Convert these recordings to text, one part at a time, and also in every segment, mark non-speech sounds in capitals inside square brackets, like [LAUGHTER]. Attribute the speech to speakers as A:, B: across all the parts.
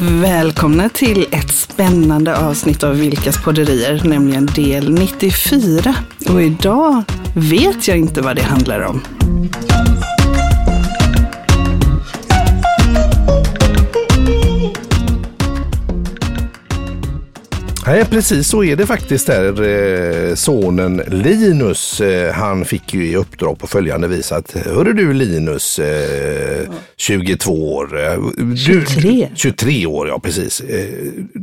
A: Välkomna till ett spännande avsnitt av Vilkas podderier, nämligen del 94. Och idag vet jag inte vad det handlar om.
B: Nej, precis så är det faktiskt där. Eh, sonen Linus, eh, han fick ju i uppdrag på följande vis att, hörru du Linus, eh, 22 år. eh, Du,
A: 23.
B: 23 år, ja precis.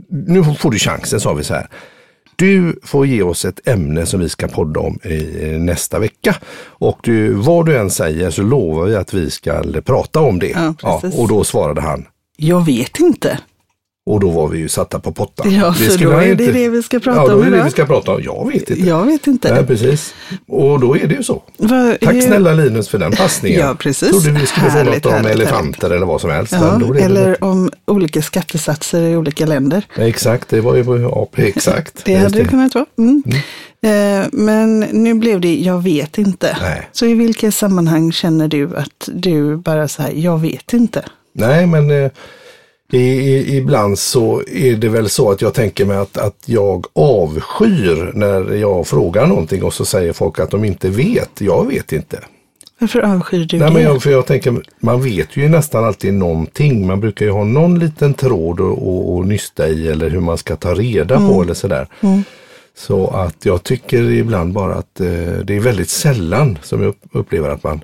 B: Nu får du chansen, sa vi så här. Du får ge oss ett ämne som vi ska podda om i nästa vecka. Och du, vad du än säger så lovar vi att vi ska prata om det.
A: Ja, precis.
B: och då svarade han,
A: Jag vet inte.
B: Och då var vi ju satta på pottan.
A: Ja, för
B: skulle
A: då är det det vi ska prata
B: ja, då
A: om
B: är det det
A: idag.
B: vi ska prata om. Jag vet inte.
A: Jag vet inte.
B: Nej, precis. Och då är det ju så.
A: Vad-
B: Tack
A: hur-
B: snälla Linus för den passningen.
A: Ja, precis.
B: Trodde vi skulle få
A: Härligt,
B: något om
A: härligt,
B: elefanter eller vad som helst.
A: Ja,
B: blev det-
A: eller om olika skattesatser i olika länder.
B: Exakt, det var ju ja, [LAUGHS] exakt.
A: Det hade det kunnat vara. Mm. Eh, men nu blev det, jag vet inte.
B: Nej.
A: Så i vilka sammanhang känner du att du bara så här, jag vet inte?
B: Nej, men i, ibland så är det väl så att jag tänker mig att, att jag avskyr när jag frågar någonting och så säger folk att de inte vet. Jag vet inte.
A: Varför avskyr du
B: Nej,
A: det?
B: men jag, för jag tänker, man vet ju nästan alltid någonting. Man brukar ju ha någon liten tråd att- att att nysta i eller hur man ska ta reda
A: Mm.
B: på eller sådär. Så att jag tycker ibland bara att eh, det är väldigt sällan som jag upp- upplever att man,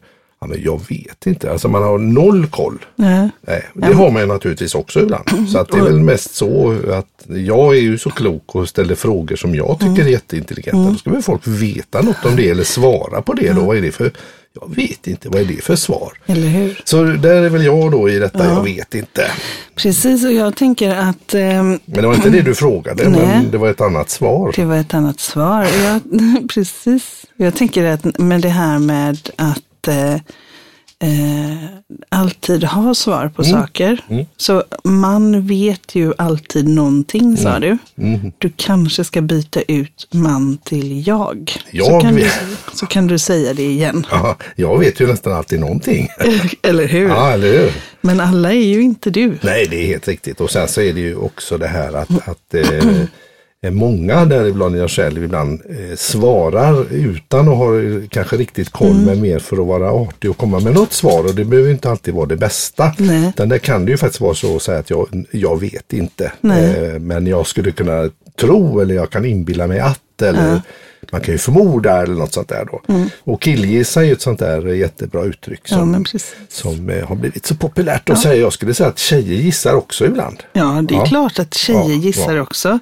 B: men jag vet inte, alltså man har noll koll.
A: Nej.
B: Nej, det har man ju naturligtvis också ibland. [CLEARS THROAT] Så att det är väl mest så att jag är ju så klok och ställer frågor som jag tycker är jätteintelligenta. Då ska väl folk veta något om det eller svara på det då. Vad är det för, jag vet inte, vad är det för svar?
A: Eller hur?
B: Så där är väl jag då i detta, jag vet inte.
A: Precis, och jag tänker att ehm,
B: Men det var inte det du frågade,
A: Nej.
B: men det var ett annat svar.
A: det var ett annat svar. Jag, [LAUGHS] precis. Jag tänker att med det här med att eh, eh, alltid ha svar på
B: Mm.
A: saker. Så man vet ju alltid någonting, sa
B: Mm.
A: du. Du kanske ska byta ut man till jag. så,
B: Jag
A: kan du,
B: vet.
A: så kan du säga det igen.
B: Ja, jag vet ju nästan alltid någonting. [LAUGHS]
A: Eller hur?
B: Ja, eller hur?
A: Men alla är ju inte du.
B: Nej, det är helt riktigt. Och sen så är det ju också det här att, att eh, [CLEARS THROAT] många, däribland jag själv, ibland eh, svarar utan att ha eh, kanske riktigt koll, men mer för att vara artig och komma med något svar. Och det behöver inte alltid vara det bästa.
A: Nej.
B: Utan det kan det ju faktiskt vara så att säga att jag, jag vet inte. Eh, men jag skulle kunna tro eller jag kan inbilla mig att. Eller man kan ju förmoda eller något sånt där då. Och killgissa är ju ett sånt där jättebra uttryck.
A: Ja,
B: Som,
A: precis.
B: som eh, har blivit så populärt att säga. Jag skulle säga att tjejer gissar också ibland.
A: Ja, det är
B: Ja.
A: klart att tjejer
B: Ja,
A: gissar
B: ja.
A: också.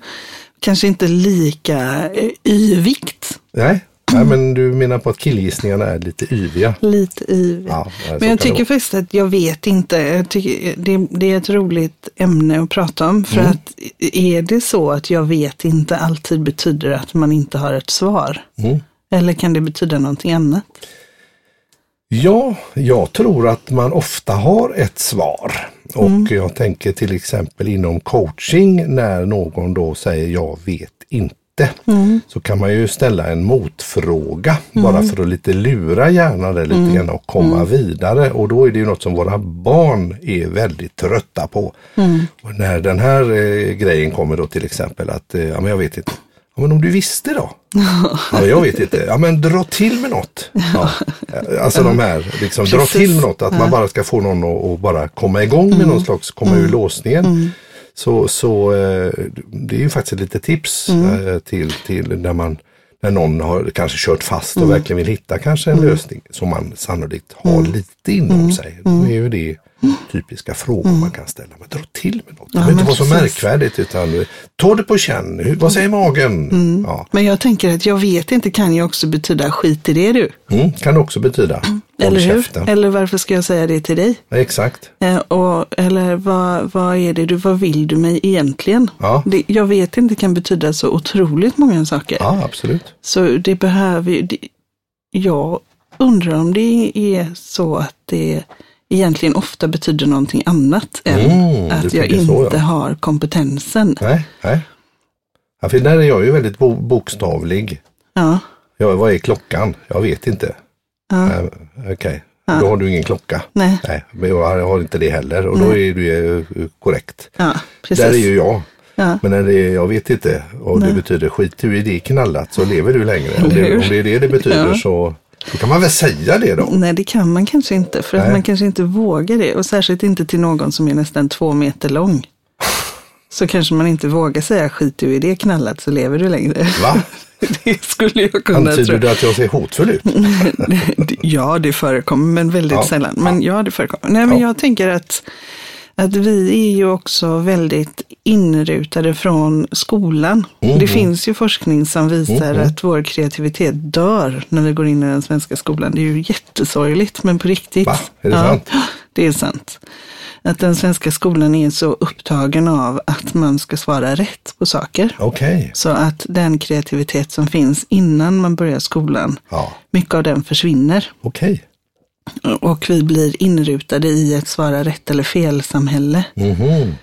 A: Kanske inte lika eh, yvigt.
B: Nej, Nej men du menar på att killgissningarna är lite yviga.
A: Lite yvigt.
B: Ja,
A: Men jag tycker faktiskt att jag vet inte. Jag tycker det, det är ett roligt ämne att prata om. För
B: Mm.
A: att är det så att jag vet inte alltid betyder att man inte har ett svar?
B: Mm.
A: Eller kan det betyda någonting annat?
B: Ja, jag tror att man ofta har ett svar. Och
A: Mm.
B: jag tänker till exempel inom coaching när någon då säger jag vet inte.
A: Mm.
B: Så kan man ju ställa en motfråga bara för att lite lura hjärnan där lite
A: Mm.
B: grann och komma vidare. Och då är det ju något som våra barn är väldigt trötta på.
A: Mm.
B: Och när den här eh, grejen kommer då till exempel att, eh, ja men jag vet inte. Ja, men om du visste då? Ja, jag vet inte. Ja, men dra till med något. Ja. Alltså de här, liksom, dra till med något. Att man bara ska få någon att, bara komma igång med någon slags, komma ur låsningen. Så, så eh, det är ju faktiskt ett litet tips eh, till, till när man när någon har kanske kört fast och verkligen vill hitta kanske en lösning som man sannolikt har lite inom sig. Då är ju det typiska frågor man kan ställa. Men dra till med något. Det behöver inte vara så märkvärdigt utan ta det på känn. Vad säger magen? Ja.
A: Men jag tänker att jag vet inte kan ju också betyda skit i det du.
B: Mm, kan också betyda. Håll
A: Eller hur?
B: käften.
A: Eller varför ska jag säga det till dig?
B: Exakt.
A: Eh, och, eller vad, vad är det du, vad vill du mig egentligen?
B: Ja.
A: Det, jag vet inte kan betyda så otroligt många saker.
B: Ja, absolut.
A: Så det behöver ju, jag undrar om det är så att det egentligen ofta betyder någonting annat än
B: Mm,
A: att jag
B: tänker så,
A: inte
B: ja.
A: har kompetensen.
B: Nej, nej. Ja, för där är jag ju väldigt bo- bokstavlig.
A: Ja,
B: Ja, vad är klockan? Jag vet inte.
A: ja.
B: Eh, Okej, Då har du ingen klocka.
A: Nej.
B: Nej, men jag har inte det heller och då är du eh, korrekt.
A: Ja, precis.
B: Där är ju jag.
A: Ja.
B: Men när det är, jag vet inte och det betyder skit du i det knallat så lever du längre. Om det, om det är det det betyder
A: Ja.
B: så då kan man väl säga det då.
A: Nej, det kan man kanske inte. För att man kanske inte vågar det. Och särskilt inte till någon som är nästan två meter lång. Så kanske man inte vågar säga skit du i det knallat så lever du längre.
B: Va? [LAUGHS]
A: Det skulle jag kunna
B: Antyder
A: tro.
B: du att jag ser hotfull ut? [LAUGHS]
A: Ja, det förekommer, men väldigt
B: Ja.
A: sällan. Men ja, det förekommer. Nej, men
B: Ja.
A: jag tänker att, att vi är ju också väldigt inrutade från skolan.
B: Mhm.
A: Det finns ju forskning som visar att vår kreativitet dör när vi går in i den svenska skolan. Det är ju jättesorgligt, men på riktigt.
B: Va? Är det sant? [GASPS]
A: Det är sant. Att den svenska skolan är så upptagen av att man ska svara rätt på saker.
B: Okej.
A: Så att den kreativitet som finns innan man börjar skolan,
B: Ja,
A: mycket av den försvinner.
B: okej.
A: Och vi blir inrutade i ett svara rätt eller fel-samhälle.
B: Mhm.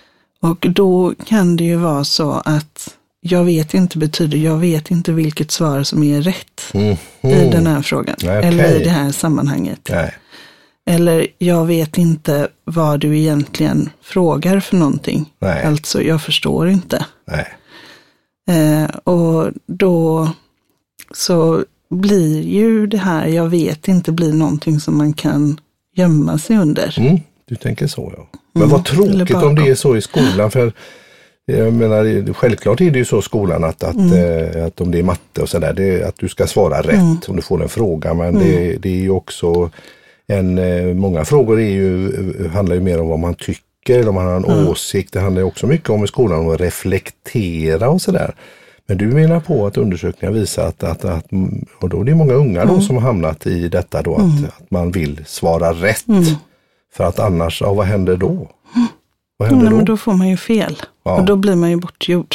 A: Och då kan det ju vara så att jag vet inte betyder, jag vet inte vilket svar som är rätt
B: Mhm.
A: i den här frågan.
B: Okej.
A: Eller i det här sammanhanget.
B: Nej.
A: Eller jag vet inte vad du egentligen frågar för någonting.
B: Nej.
A: Alltså, jag förstår inte.
B: Nej.
A: Eh, och då så blir ju det här, jag vet inte, blir någonting som man kan gömma sig under.
B: Mm, du tänker så ja. Men vad
A: Mm. eller
B: tråkigt om det är så i skolan. För jag menar, självklart är det ju så i skolan att, att,
A: Mm.
B: eh, att om det är matte och sådär, att du ska svara rätt om du får en fråga. Men
A: Mm.
B: det, det är ju också en, eh, många frågor är ju, handlar ju mer om vad man tycker, eller om man har en
A: Mm.
B: åsikt. Det handlar ju också mycket om i skolan om att reflektera och sådär. Men du menar på att undersökningar visar att, att, att och då är det många unga
A: Mm.
B: då som har hamnat i detta då, att, att man vill svara rätt.
A: Mm.
B: För att annars, ja vad händer då? Vad händer
A: men
B: då?
A: då får man ju fel.
B: Ja.
A: Och då blir man ju bortgjord.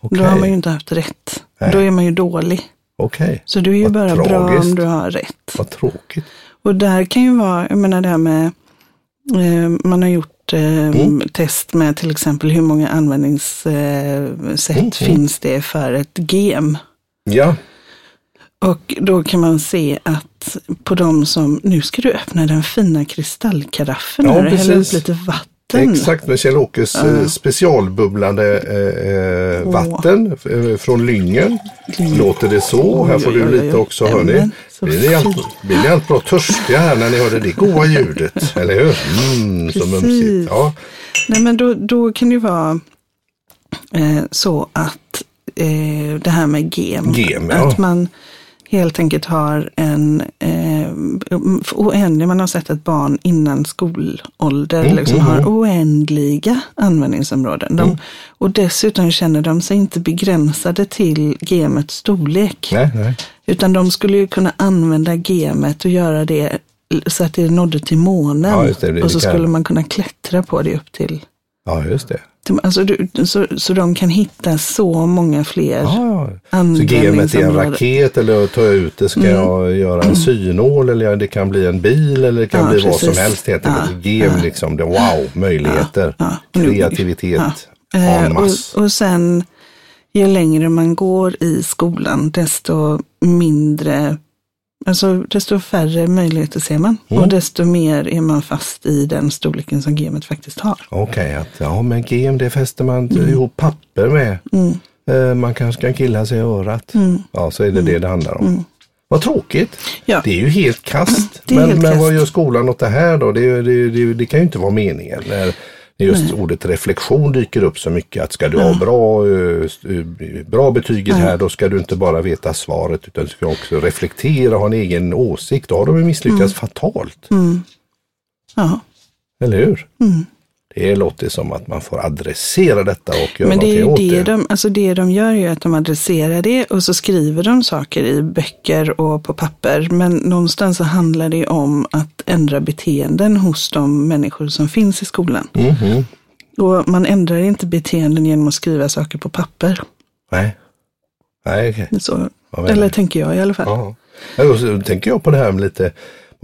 B: Okej,
A: Då har man ju inte haft rätt.
B: Nej.
A: Då är man ju dålig.
B: okej.
A: Så du är ju
B: Vad
A: bara bra
B: tragiskt.
A: om du har rätt.
B: Vad tråkigt.
A: Och där kan ju vara, jag menar det här med, eh, man har gjort eh,
B: Mm.
A: test med till exempel hur många användningssätt
B: Mm,
A: finns det för ett gem.
B: Ja,
A: Och då kan man se att på de som, nu ska du öppna den fina kristallkaraffen
B: Ja,
A: och hälla upp lite vatten.
B: exakt med Kjell-Åkes eh, specialbubblande eh, eh, vatten eh, från Lyngen.
A: Lyngen.
B: Låter det så? Här får du lite
A: oj.
B: också, hörni. Blir ni, allt, bra törstiga här när ni hörde det goa [LAUGHS] ljudet? Eller hur? Mm,
A: Precis.
B: mumsigt. Ja.
A: Nej men då, då kan det ju vara eh, så att eh, det här med gem,
B: Gem, ja.
A: att man helt enkelt har en eh, oändlig, man har sett att barn innan skolålder
B: Mm,
A: liksom
B: mm,
A: har
B: mm.
A: oändliga användningsområden. De, Och dessutom känner de sig inte begränsade till gemets storlek.
B: Nej, nej.
A: Utan de skulle ju kunna använda gemet och göra det så att det nådde till månen.
B: Ja, det, det
A: och så skulle man kunna klättra på det upp till
B: Ja, just det.
A: Alltså, du, så, så de kan hitta så många fler
B: Ja, ja. Så gemet är en raket eller tar jag ut det ska jag göra en synål eller det kan bli en bil eller det kan
A: Ja,
B: bli vad som
A: precis.
B: helst helt.
A: Ja,
B: Gem liksom, det, wow, möjligheter,
A: ja.
B: Kreativitet,
A: Ja. Eh, och, och sen ju längre man går i skolan desto mindre, alltså desto färre möjligheter ser man.
B: Mm.
A: Och desto mer är man fast i den storleken som gemet faktiskt har.
B: Okej, att ja men gem det fäster man
A: Mm.
B: ihop papper med. Eh, man kanske kan killa sig i örat.
A: Mm.
B: Ja, så är det det det handlar om. Vad tråkigt.
A: Ja.
B: Det är ju helt kast. Men
A: helt
B: men vad gör skolan åt det här då? Det, det, det, det kan ju inte vara meningen. När när just ordet reflektion dyker upp så mycket. Att ska du ha bra, eh, eh, bra betyget här då ska du inte bara veta svaret utan du ska också reflektera ha en egen åsikt. Då har de misslyckats
A: Mm.
B: fatalt.
A: Ja.
B: Eller hur?
A: Mm.
B: Det låter som att man får adressera detta och göra
A: Men det är
B: åt
A: det de, alltså det de gör är att de adresserar det och så skriver de saker i böcker och på papper. Men någonstans så handlar det om att ändra beteenden hos de människor som finns i skolan.
B: Mhm.
A: Och man ändrar inte beteenden genom att skriva saker på papper.
B: Nej. Nej.
A: Så,
B: menar
A: eller tänker jag i alla fall.
B: Ja. Så tänker jag på det här med lite,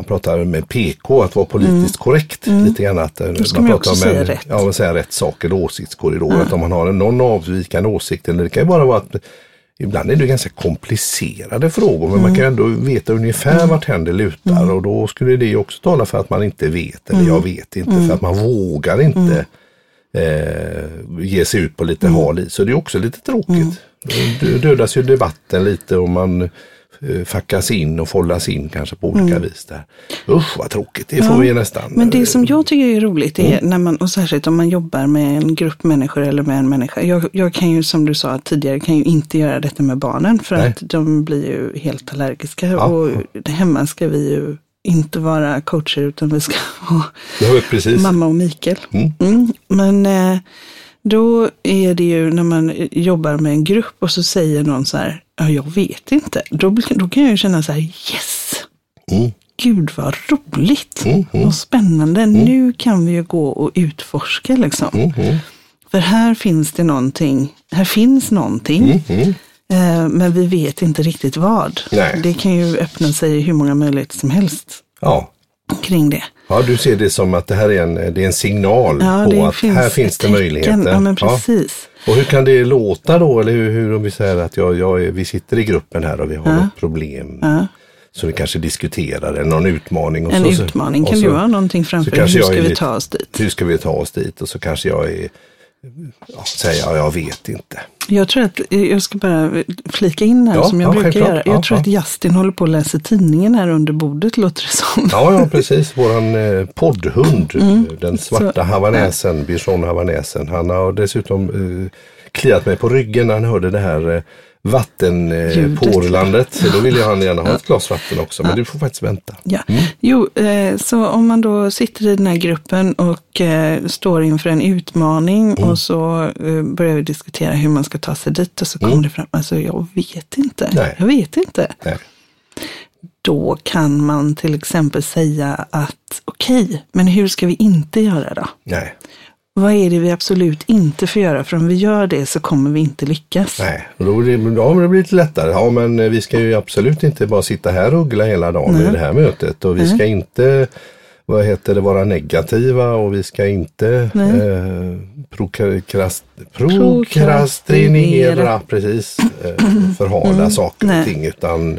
B: man pratar med PK, att vara politiskt korrekt. Lite grann att eh,
A: Mm.
B: man
A: man
B: pratar om
A: säga
B: en,
A: rätt.
B: Ja, säger rätt saker, åsiktskorridor. Att om man har någon avvikande åsikt, eller det kan ju bara vara att ibland är det ganska komplicerade frågor men man kan ändå veta ungefär vart händer lutar och då skulle det också tala för att man inte vet eller jag vet inte för att man vågar inte eh, ge sig ut på lite hal is. Så det är också lite tråkigt. Då dödas ju debatten lite och man fackas in och follas in kanske på olika vis där. Usch vad tråkigt, det får vi nästan.
A: Men det som
B: eh,
A: jag tycker är roligt är när man, och särskilt om man jobbar med en grupp människor eller med en människa. Jag, jag kan ju som du sa tidigare, kan ju inte göra detta med barnen för
B: Nej.
A: att de blir ju helt allergiska.
B: Ja.
A: Och hemma ska vi ju inte vara coacher utan vi ska [LAUGHS] ha
B: Ja,
A: mamma och Mikael.
B: Mm.
A: Mm. Men eh, då är det ju när man jobbar med en grupp och så säger någon så här, ja jag vet inte. Då, då kan jag ju känna så här, yes!
B: Mm.
A: Gud vad roligt
B: Mm, mm.
A: och spännande. Nu kan vi ju gå och utforska liksom.
B: Mm, mm,
A: För här finns det någonting, här finns någonting.
B: mm, mm.
A: Eh, men vi vet inte riktigt vad.
B: Nej.
A: Det kan ju öppna sig hur många möjligheter som helst
B: Ja.
A: Kring det.
B: ja, du ser det som att det här är en, det är en signal
A: Ja,
B: på att här finns det möjligheter.
A: Ja, men precis.
B: Och hur kan det låta då? Eller hur, hur om vi säger att jag, jag, vi sitter i gruppen här och vi har
A: Ja.
B: något problem.
A: Ja.
B: Så vi kanske diskuterar eller någon utmaning. Och
A: En
B: så,
A: utmaning
B: och
A: kan
B: så,
A: ju vara någonting framför dig. Hur ska vi
B: lite-
A: ta oss dit?
B: Hur ska vi ta oss dit? Och så kanske jag är, ja, säger jag, vet inte.
A: Jag tror att, jag ska bara flika in här
B: Ja,
A: som jag
B: ja,
A: brukar göra. Jag
B: Ja,
A: tror att Justin håller på att läsa tidningen här under bordet låter det som.
B: Ja, ja precis. Våran eh, poddhund,
A: Mm.
B: den svarta havanäsen, bichon havanäsen. Han har dessutom eh, kliat mig på ryggen när han hörde det här eh. Vattenporlandet. Så då ville han gärna ha ett glas vatten också, men du får faktiskt vänta.
A: Ja.
B: Mm.
A: Jo, eh, så om man då sitter i den här gruppen och eh, står inför en utmaning
B: Mm.
A: och så eh, börjar vi diskutera hur man ska ta sig dit och så kommer det fram, alltså jag vet inte.
B: Mm. Nej.
A: Jag vet inte.
B: Nej.
A: Då kan man till exempel säga att okej, men hur ska vi inte göra då?
B: Nej,
A: Vad är det vi absolut inte får göra? För om vi gör det så kommer vi inte lyckas.
B: nej. Och då ja, men det blir lite lättare. Ja, men eh, vi ska ju absolut inte bara sitta här och uggla hela dagen
A: Nej.
B: i det här mötet. Och vi ska inte vad heter det, vara negativa och vi ska inte
A: Nej.
B: eh, prokrast,
A: Prokrastinera.
B: prokrastinera, precis, eh, förhala saker och
A: Nej.
B: ting. Utan,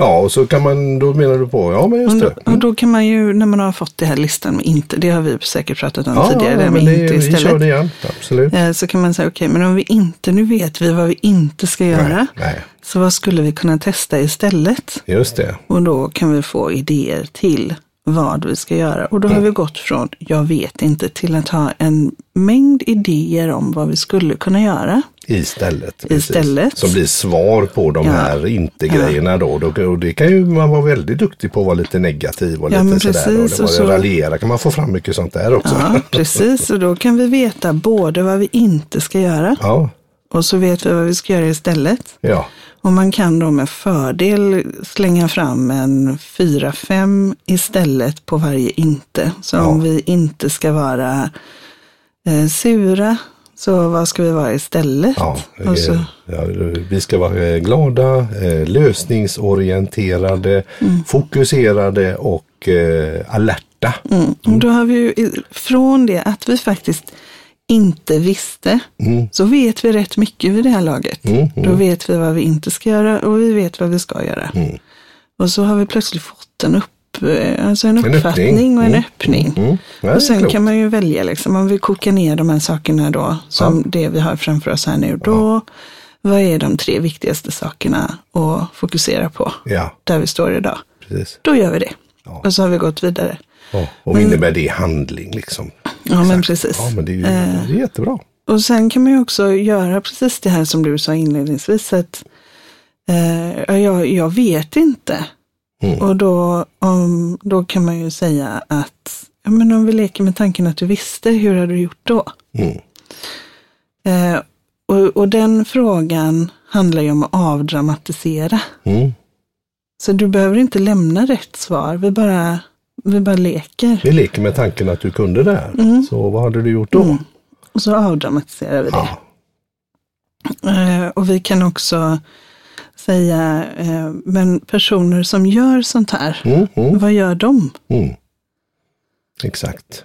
B: ja, och så kan man, då menar du på, ja men just
A: Och
B: det.
A: då, och då kan man ju, när man har fått det här listan med inte, det har vi säkert pratat om
B: Ja,
A: tidigare,
B: ja, men det,
A: inte
B: vi kör
A: istället.
B: det igen, absolut.
A: Eh, Så kan man säga, okej, men om vi inte, nu vet vi vad vi inte ska göra.
B: Nej, nej,
A: Så vad skulle vi kunna testa istället?
B: just det.
A: Och då kan vi få idéer till vad vi ska göra. Och då har vi gått från jag vet inte till att ha en mängd idéer om vad vi skulle kunna göra.
B: Istället. precis.
A: Istället.
B: Som blir svar på de
A: Ja.
B: här inte-grejerna då. då. Och det kan ju man vara väldigt duktig på att vara lite negativ och
A: Ja,
B: lite sådär. Och
A: precis,
B: det
A: och så-
B: raljera kan man få fram mycket sånt där också.
A: Ja, [LAUGHS] precis. Och då kan vi veta både vad vi inte ska göra
B: Ja,
A: och så vet vi vad vi ska göra istället.
B: ja,
A: Och man kan då med fördel slänga fram en fyra, fem istället på varje inte. Så om
B: Ja.
A: vi inte ska vara eh, sura, så vad ska vi vara istället?
B: ja.
A: Och så,
B: Eh, ja. Vi ska vara eh, glada, eh, lösningsorienterade,
A: Mm.
B: fokuserade och eh, alerta.
A: mm. och då har vi ju från det att vi faktiskt inte visste,
B: Mm.
A: så vet vi rätt mycket vid det här laget.
B: Mm,
A: Då vet vi vad vi inte ska göra och vi vet vad vi ska göra.
B: Mm.
A: Och så har vi plötsligt fått en, upp, eh, alltså en
B: En
A: uppfattning
B: öppning.
A: och en
B: Mm.
A: öppning.
B: Mm. Ja,
A: Och sen
B: klokt.
A: kan man ju välja, liksom, om vi kokar ner de här sakerna då, som det vi har framför oss här nu, då, vad är de tre viktigaste sakerna att fokusera på
B: Ja,
A: där vi står idag?
B: precis.
A: Då gör vi det.
B: Ja.
A: Och så har vi gått vidare.
B: Ja, och vad innebär det i handling liksom?
A: Ja, men precis.
B: Ja, men det är, ju,
A: Eh.
B: det är jättebra.
A: Och sen kan man ju också göra precis det här som du sa inledningsvis, att eh, ja, jag, jag vet inte.
B: Mm.
A: Och då, om, då kan man ju säga att, ja, men om vi leker med tanken att du visste, hur hade du gjort då?
B: Mm.
A: Eh, och, och den frågan handlar ju om att avdramatisera.
B: Mm.
A: Så du behöver inte lämna rätt svar, vi bara, vi bara leker.
B: Vi leker med tanken att du kunde det här.
A: Mm.
B: Så vad hade du gjort då?
A: Mm. Och så avdramatiserar vi det.
B: Ja.
A: Eh, och vi kan också säga, eh, men personer som gör sånt här,
B: Mm, mm,
A: vad gör de?
B: mm. Exakt.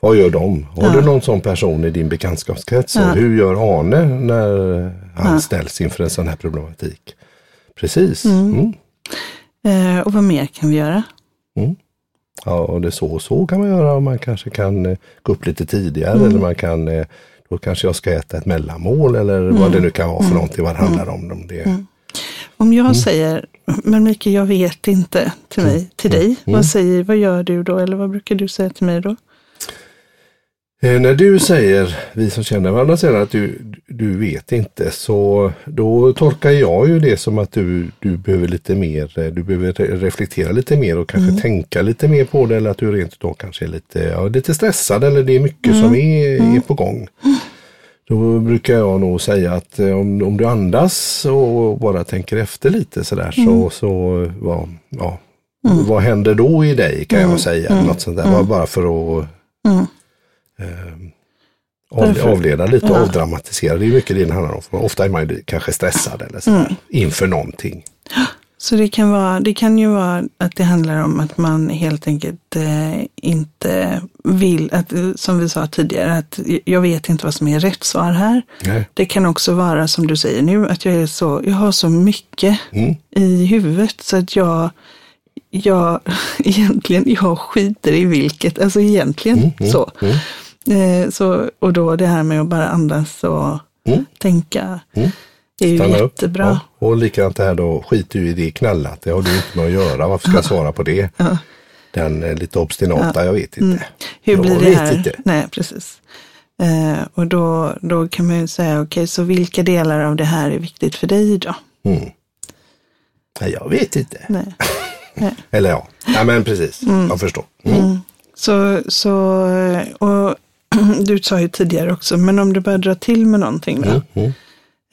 B: Vad gör de? Har du någon sån person i din bekantskapskrets? Och Hur gör Arne när han ställs inför en sån här problematik? Precis. Mm.
A: Eh, och vad mer kan vi göra?
B: Ja, och det så och så kan man göra. Man kanske kan eh, gå upp lite tidigare eller man kan eh, då kanske jag ska äta ett mellanmål eller vad det nu kan vara för någonting, vad det handlar om. om det.
A: Om jag säger, men Mikael jag vet inte till mig, till dig, vad säger, vad gör du då? Eller vad brukar du säga till mig då?
B: Eh, när du säger, vi som känner varandra säger att du, du vet inte, så då tolkar jag ju det som att du, du behöver lite mer, eh, du behöver re- reflektera lite mer och kanske tänka lite mer på det eller att du rent då kanske är lite, ja, lite stressad eller det är mycket som är, är på gång. Då brukar jag nog säga att eh, om, om du andas och bara tänker efter lite sådär så, så vad, ja, vad händer då i dig kan jag säga. Något sånt där, bara för att eh, av, avleda lite och
A: Ja.
B: avdramatisera. Det är mycket det det handlar om. Ofta är man ju kanske stressad eller sådär, inför någonting. [GASPS]
A: Så det kan, vara, det kan ju vara att det handlar om att man helt enkelt eh, inte vill, att, eh, som vi sa tidigare, att jag vet inte vad som är rätt svar här.
B: Nej.
A: Det kan också vara som du säger nu, att jag, är så, jag har så mycket
B: Mm.
A: i huvudet så att jag, jag [LAUGHS] egentligen, jag skiter i vilket, alltså egentligen
B: Mm,
A: så. Eh, så. Och då det här med att bara andas och tänka är ju
B: Mm. Stanna upp.
A: jättebra.
B: Ja. Och likadant det här då, skit du i det knallat. Det har du inte med att göra. Varför ska jag svara på det? Den eh, lite obstinata, jag vet inte.
A: Hur
B: jag
A: blir det
B: vet
A: här?
B: inte.
A: Nej, precis. Eh, och då, då kan man ju säga, okej, så vilka delar av det här är viktigt för dig då?
B: Nej, jag vet inte.
A: Nej. [LAUGHS]
B: Eller ja, ja men precis. Jag förstår. Mm.
A: Så, så eh, och [CLEARS THROAT] du sa ju tidigare också, men om du bara drar till med någonting då?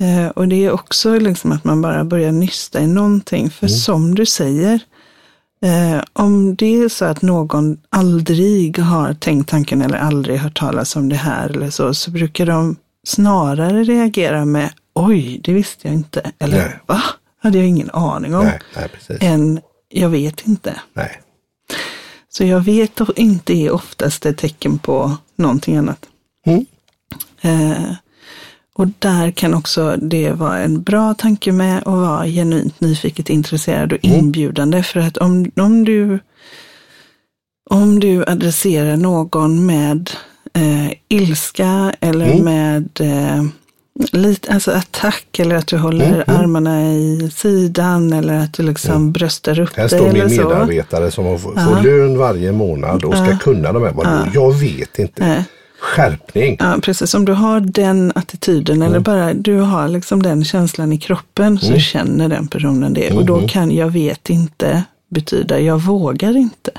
A: Eh, och det är också liksom att man bara börjar nysta i någonting. För som du säger, eh, om det är så att någon aldrig har tänkt tanken eller aldrig hört talas om det här eller så, så brukar de snarare reagera med oj, det visste jag inte. Eller
B: Nej.
A: va? Hade jag ingen aning om.
B: Nej, nej.
A: Än jag vet inte.
B: Nej.
A: Så jag vet inte är oftast ett tecken på någonting annat.
B: Mm.
A: Eh, och där kan också det vara en bra tanke med att vara genuint nyfiket intresserad och inbjudande. För att om, om, du, om du adresserar någon med eh, ilska eller med eh, lite, alltså attack eller att du håller armarna i sidan eller att du liksom bröstar upp
B: Här
A: dig
B: står
A: eller
B: min
A: så.
B: medarbetare som får, får lön varje månad och ska kunna de här. Vadå? Jag vet inte. Skärpning.
A: Ja, precis. Om du har den attityden eller bara du har liksom den känslan i kroppen så känner den personen det. Och då kan jag vet inte betyda jag vågar inte.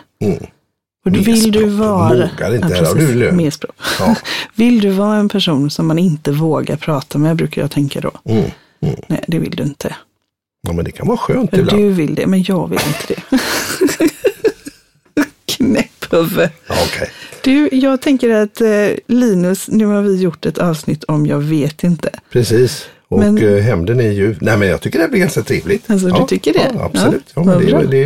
A: Och då vill du vara...
B: Vågar inte, du. Ja. [LAUGHS]
A: Vill du vara en person som man inte vågar prata med, brukar jag tänka då.
B: Mm.
A: Nej, det vill du inte.
B: Ja, men det kan vara skönt ibland.
A: du vill det, men jag vill inte det. [LAUGHS] [LAUGHS] Knäpphuvud.
B: Ja, okej.
A: Du, jag tänker att eh, Linus, nu har vi gjort ett avsnitt om jag vet inte.
B: Precis. Och
A: Men-
B: men... hämnden är ju, nej men jag tycker det blir ganska trevligt.
A: Alltså, du tycker det?
B: Ja, absolut.
A: Ja,
B: Ja, det, är- det,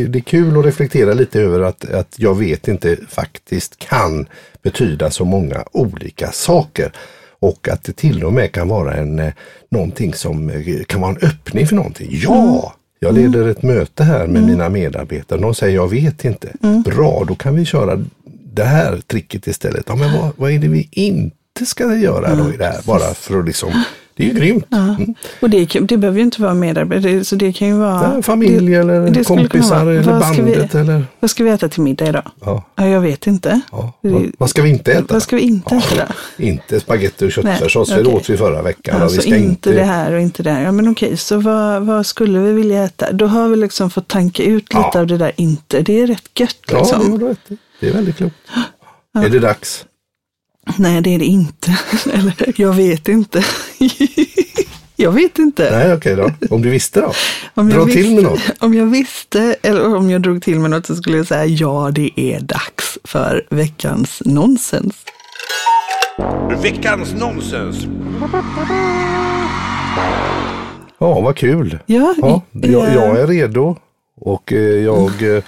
B: är- det, är kul att reflektera lite över att, att jag vet inte faktiskt kan betyda så många olika saker. Och att det till och med kan vara en, eh, någonting som eh, kan vara en öppning för någonting. Ja! Jag leder ett möte här med mina medarbetare. De säger jag vet inte. Bra, då kan vi köra det här tricket istället. Ja, men vad, vad är det vi inte ska göra då i det här? Bara för att liksom, det är ju grymt. Mm.
A: Och det, det behöver ju inte vara medarbetare, så det kan ju vara...
B: Ja, familj
A: det,
B: eller
A: det
B: kompisar eller
A: vad ska vi-
B: bandet eller...
A: Vad ska vi äta till middag idag?
B: Ja.
A: Ja, jag vet inte.
B: Ja. Vad, vad ska vi inte äta?
A: Vad ska vi inte äta?
B: Inte spagetti och köttfärssås, för det åt vi förra veckan. och vi
A: Alltså
B: ska
A: inte, det här och inte det här. Ja men okej, så vad, vad skulle vi vilja äta? Då har vi liksom fått tanka ut lite
B: Ja.
A: av det där inte. Det är rätt gött
B: Ja,
A: liksom.
B: det Det är väldigt klokt. Är det dags?
A: Nej, det är det inte. [LAUGHS] Eller, jag vet inte. [LAUGHS] jag vet inte.
B: Nej, okej då. Om du visste då? [LAUGHS]
A: Om
B: Dra
A: jag
B: till med
A: visste-
B: något.
A: Om jag visste, eller om jag drog till med något så skulle jag säga ja, det är dags för veckans nonsens.
C: Veckans nonsens.
B: Ja, vad kul.
A: Ja,
B: Ja, jag, jag är redo och eh, jag eh,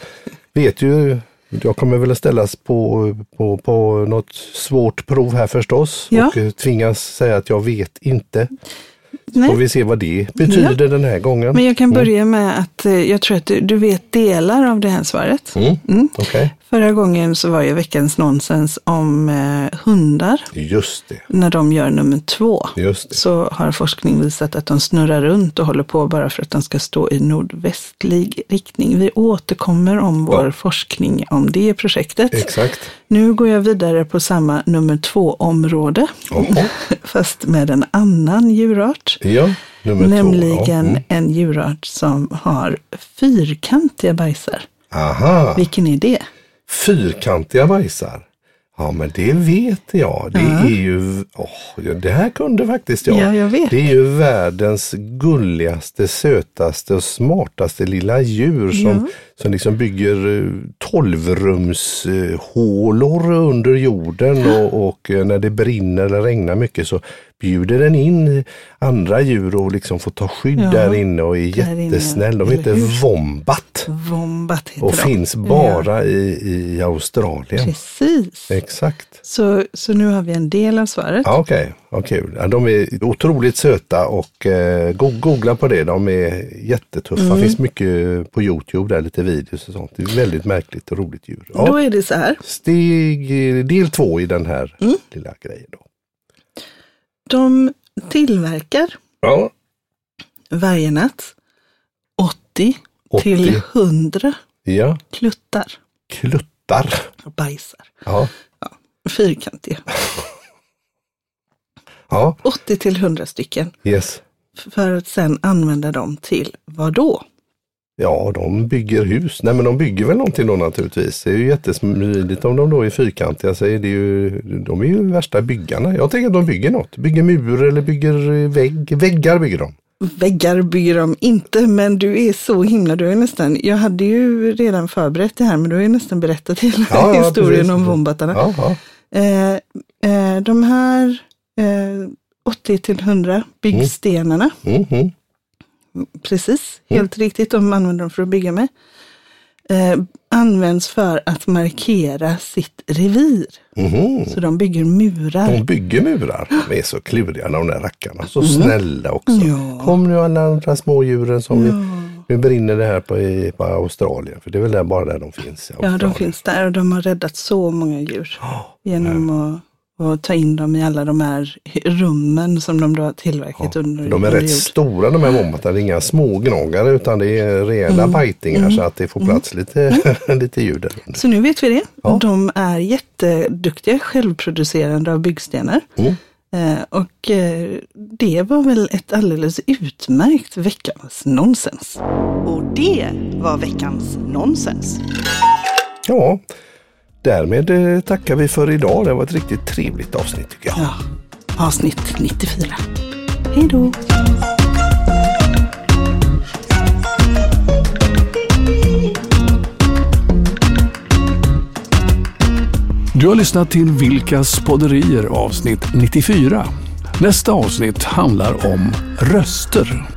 B: vet ju jag kommer väl att ställas på, på, på något svårt prov här förstås
A: Ja.
B: och eh, tvingas säga att jag vet inte.
A: Nej.
B: Får vi se vad det betyder den här gången.
A: Men jag kan börja med att eh, jag tror att du, du vet delar av det här svaret.
B: Mm.
A: Mm.
B: Okej,
A: Förra gången så var ju veckans nonsens om eh, hundar.
B: just det.
A: När de gör nummer två
B: Just det.
A: så har forskning visat att de snurrar runt och håller på bara för att de ska stå i nordvästlig riktning. Vi återkommer om vår
B: Ja.
A: forskning om det projektet.
B: Exakt.
A: Nu går jag vidare på samma nummer två-område, [LAUGHS] fast med en annan djurart.
B: Ja, nummer
A: Nämligen
B: två. Ja. Mm.
A: en djurart som har fyrkantiga bajsar.
B: Aha,
A: Vilken är det?
B: Fyrkantiga bajsar. Ja, men det vet jag. Det
A: Ja.
B: är ju, ja, det här kunde faktiskt jag.
A: Ja, jag.
B: Det är ju världens gulligaste, sötaste och smartaste lilla djur som,
A: Ja.
B: som liksom bygger eh, tolvrumshålor under jorden och, och eh, när det brinner eller regnar mycket så bjuder den in andra djur och liksom får ta skydd
A: Ja,
B: där inne och är jättesnäll. De heter
A: hur?
B: Wombat
A: Wombat heter
B: och
A: de.
B: finns
A: Ja,
B: bara i, i Australien.
A: Precis.
B: Exakt.
A: Så, så nu har vi en del av svaret.
B: Ja, Okej, vad kul. Ja, de är otroligt söta och eh, go googla på det. De är jättetuffa.
A: Mm.
B: Det finns mycket på Youtube, där lite videos och sånt. Det är väldigt märkligt och roligt djur.
A: Då
B: Ja,
A: är det så här.
B: steg, eh, del två i den här
A: Mm.
B: lilla grejen. Då.
A: De tillverkar
B: Ja,
A: varje natt 80,
B: 80.
A: till 100
B: ja,
A: kluttar
B: kluttar.
A: och bajsar.
B: Ja,
A: Fyrkantiga. [LAUGHS]
B: ja,
A: 80 till 100 stycken.
B: yes.
A: För att sen använda dem till vad då?
B: Ja, de bygger hus. Nej, men de bygger väl någonting då naturligtvis. Det är ju jättesmidigt om de då är fyrkantiga så är det ju, de är ju värsta byggarna. Jag tänker att de bygger något. Bygger mur eller bygger vägg. Väggar bygger de.
A: Väggar bygger de inte, men du är så himla, du är nästan, jag hade ju redan förberett det här, men du har ju nästan berättat hela
B: Ja, ja,
A: historien
B: precis.
A: om wombatarna.
B: Ja, ja.
A: Eh, eh, de här eh, 80 till 100 byggstenarna,
B: Mm, mm.
A: Precis, helt riktigt, de använder dem för att bygga med, eh, används för att markera sitt revir.
B: Mhm.
A: Så de bygger murar.
B: De bygger murar. De är så kluriga de där rackarna. Så snälla också.
A: Mm. Ja.
B: Kom nu alla andra smådjuren som vi, nu brinner det här på, i, på Australien. För det är väl där, bara där de finns.
A: Ja, de finns där och de har räddat så många djur genom att, att ta in dem i alla de här rummen som de då har tillverkat under
B: De är
A: under
B: rätt
A: jord.
B: stora de här wombatarna. Det är inga smågnagare utan det är rejäla
A: Mm.
B: bajtingar så att det får plats lite, [LAUGHS] lite där under.
A: Så nu vet vi det.
B: Ja.
A: De är jätteduktiga självproducerande av byggstenar.
B: Mm.
A: Eh, och eh, det var väl ett alldeles utmärkt veckans nonsens. Och det var veckans nonsens.
B: Ja, därmed eh, tackar vi för idag. Det var ett riktigt trevligt avsnitt tycker jag.
A: Ja, avsnitt 94. Hej då!
C: Du har lyssnat till Vilkas podderier avsnitt 94. Nästa avsnitt handlar om röster.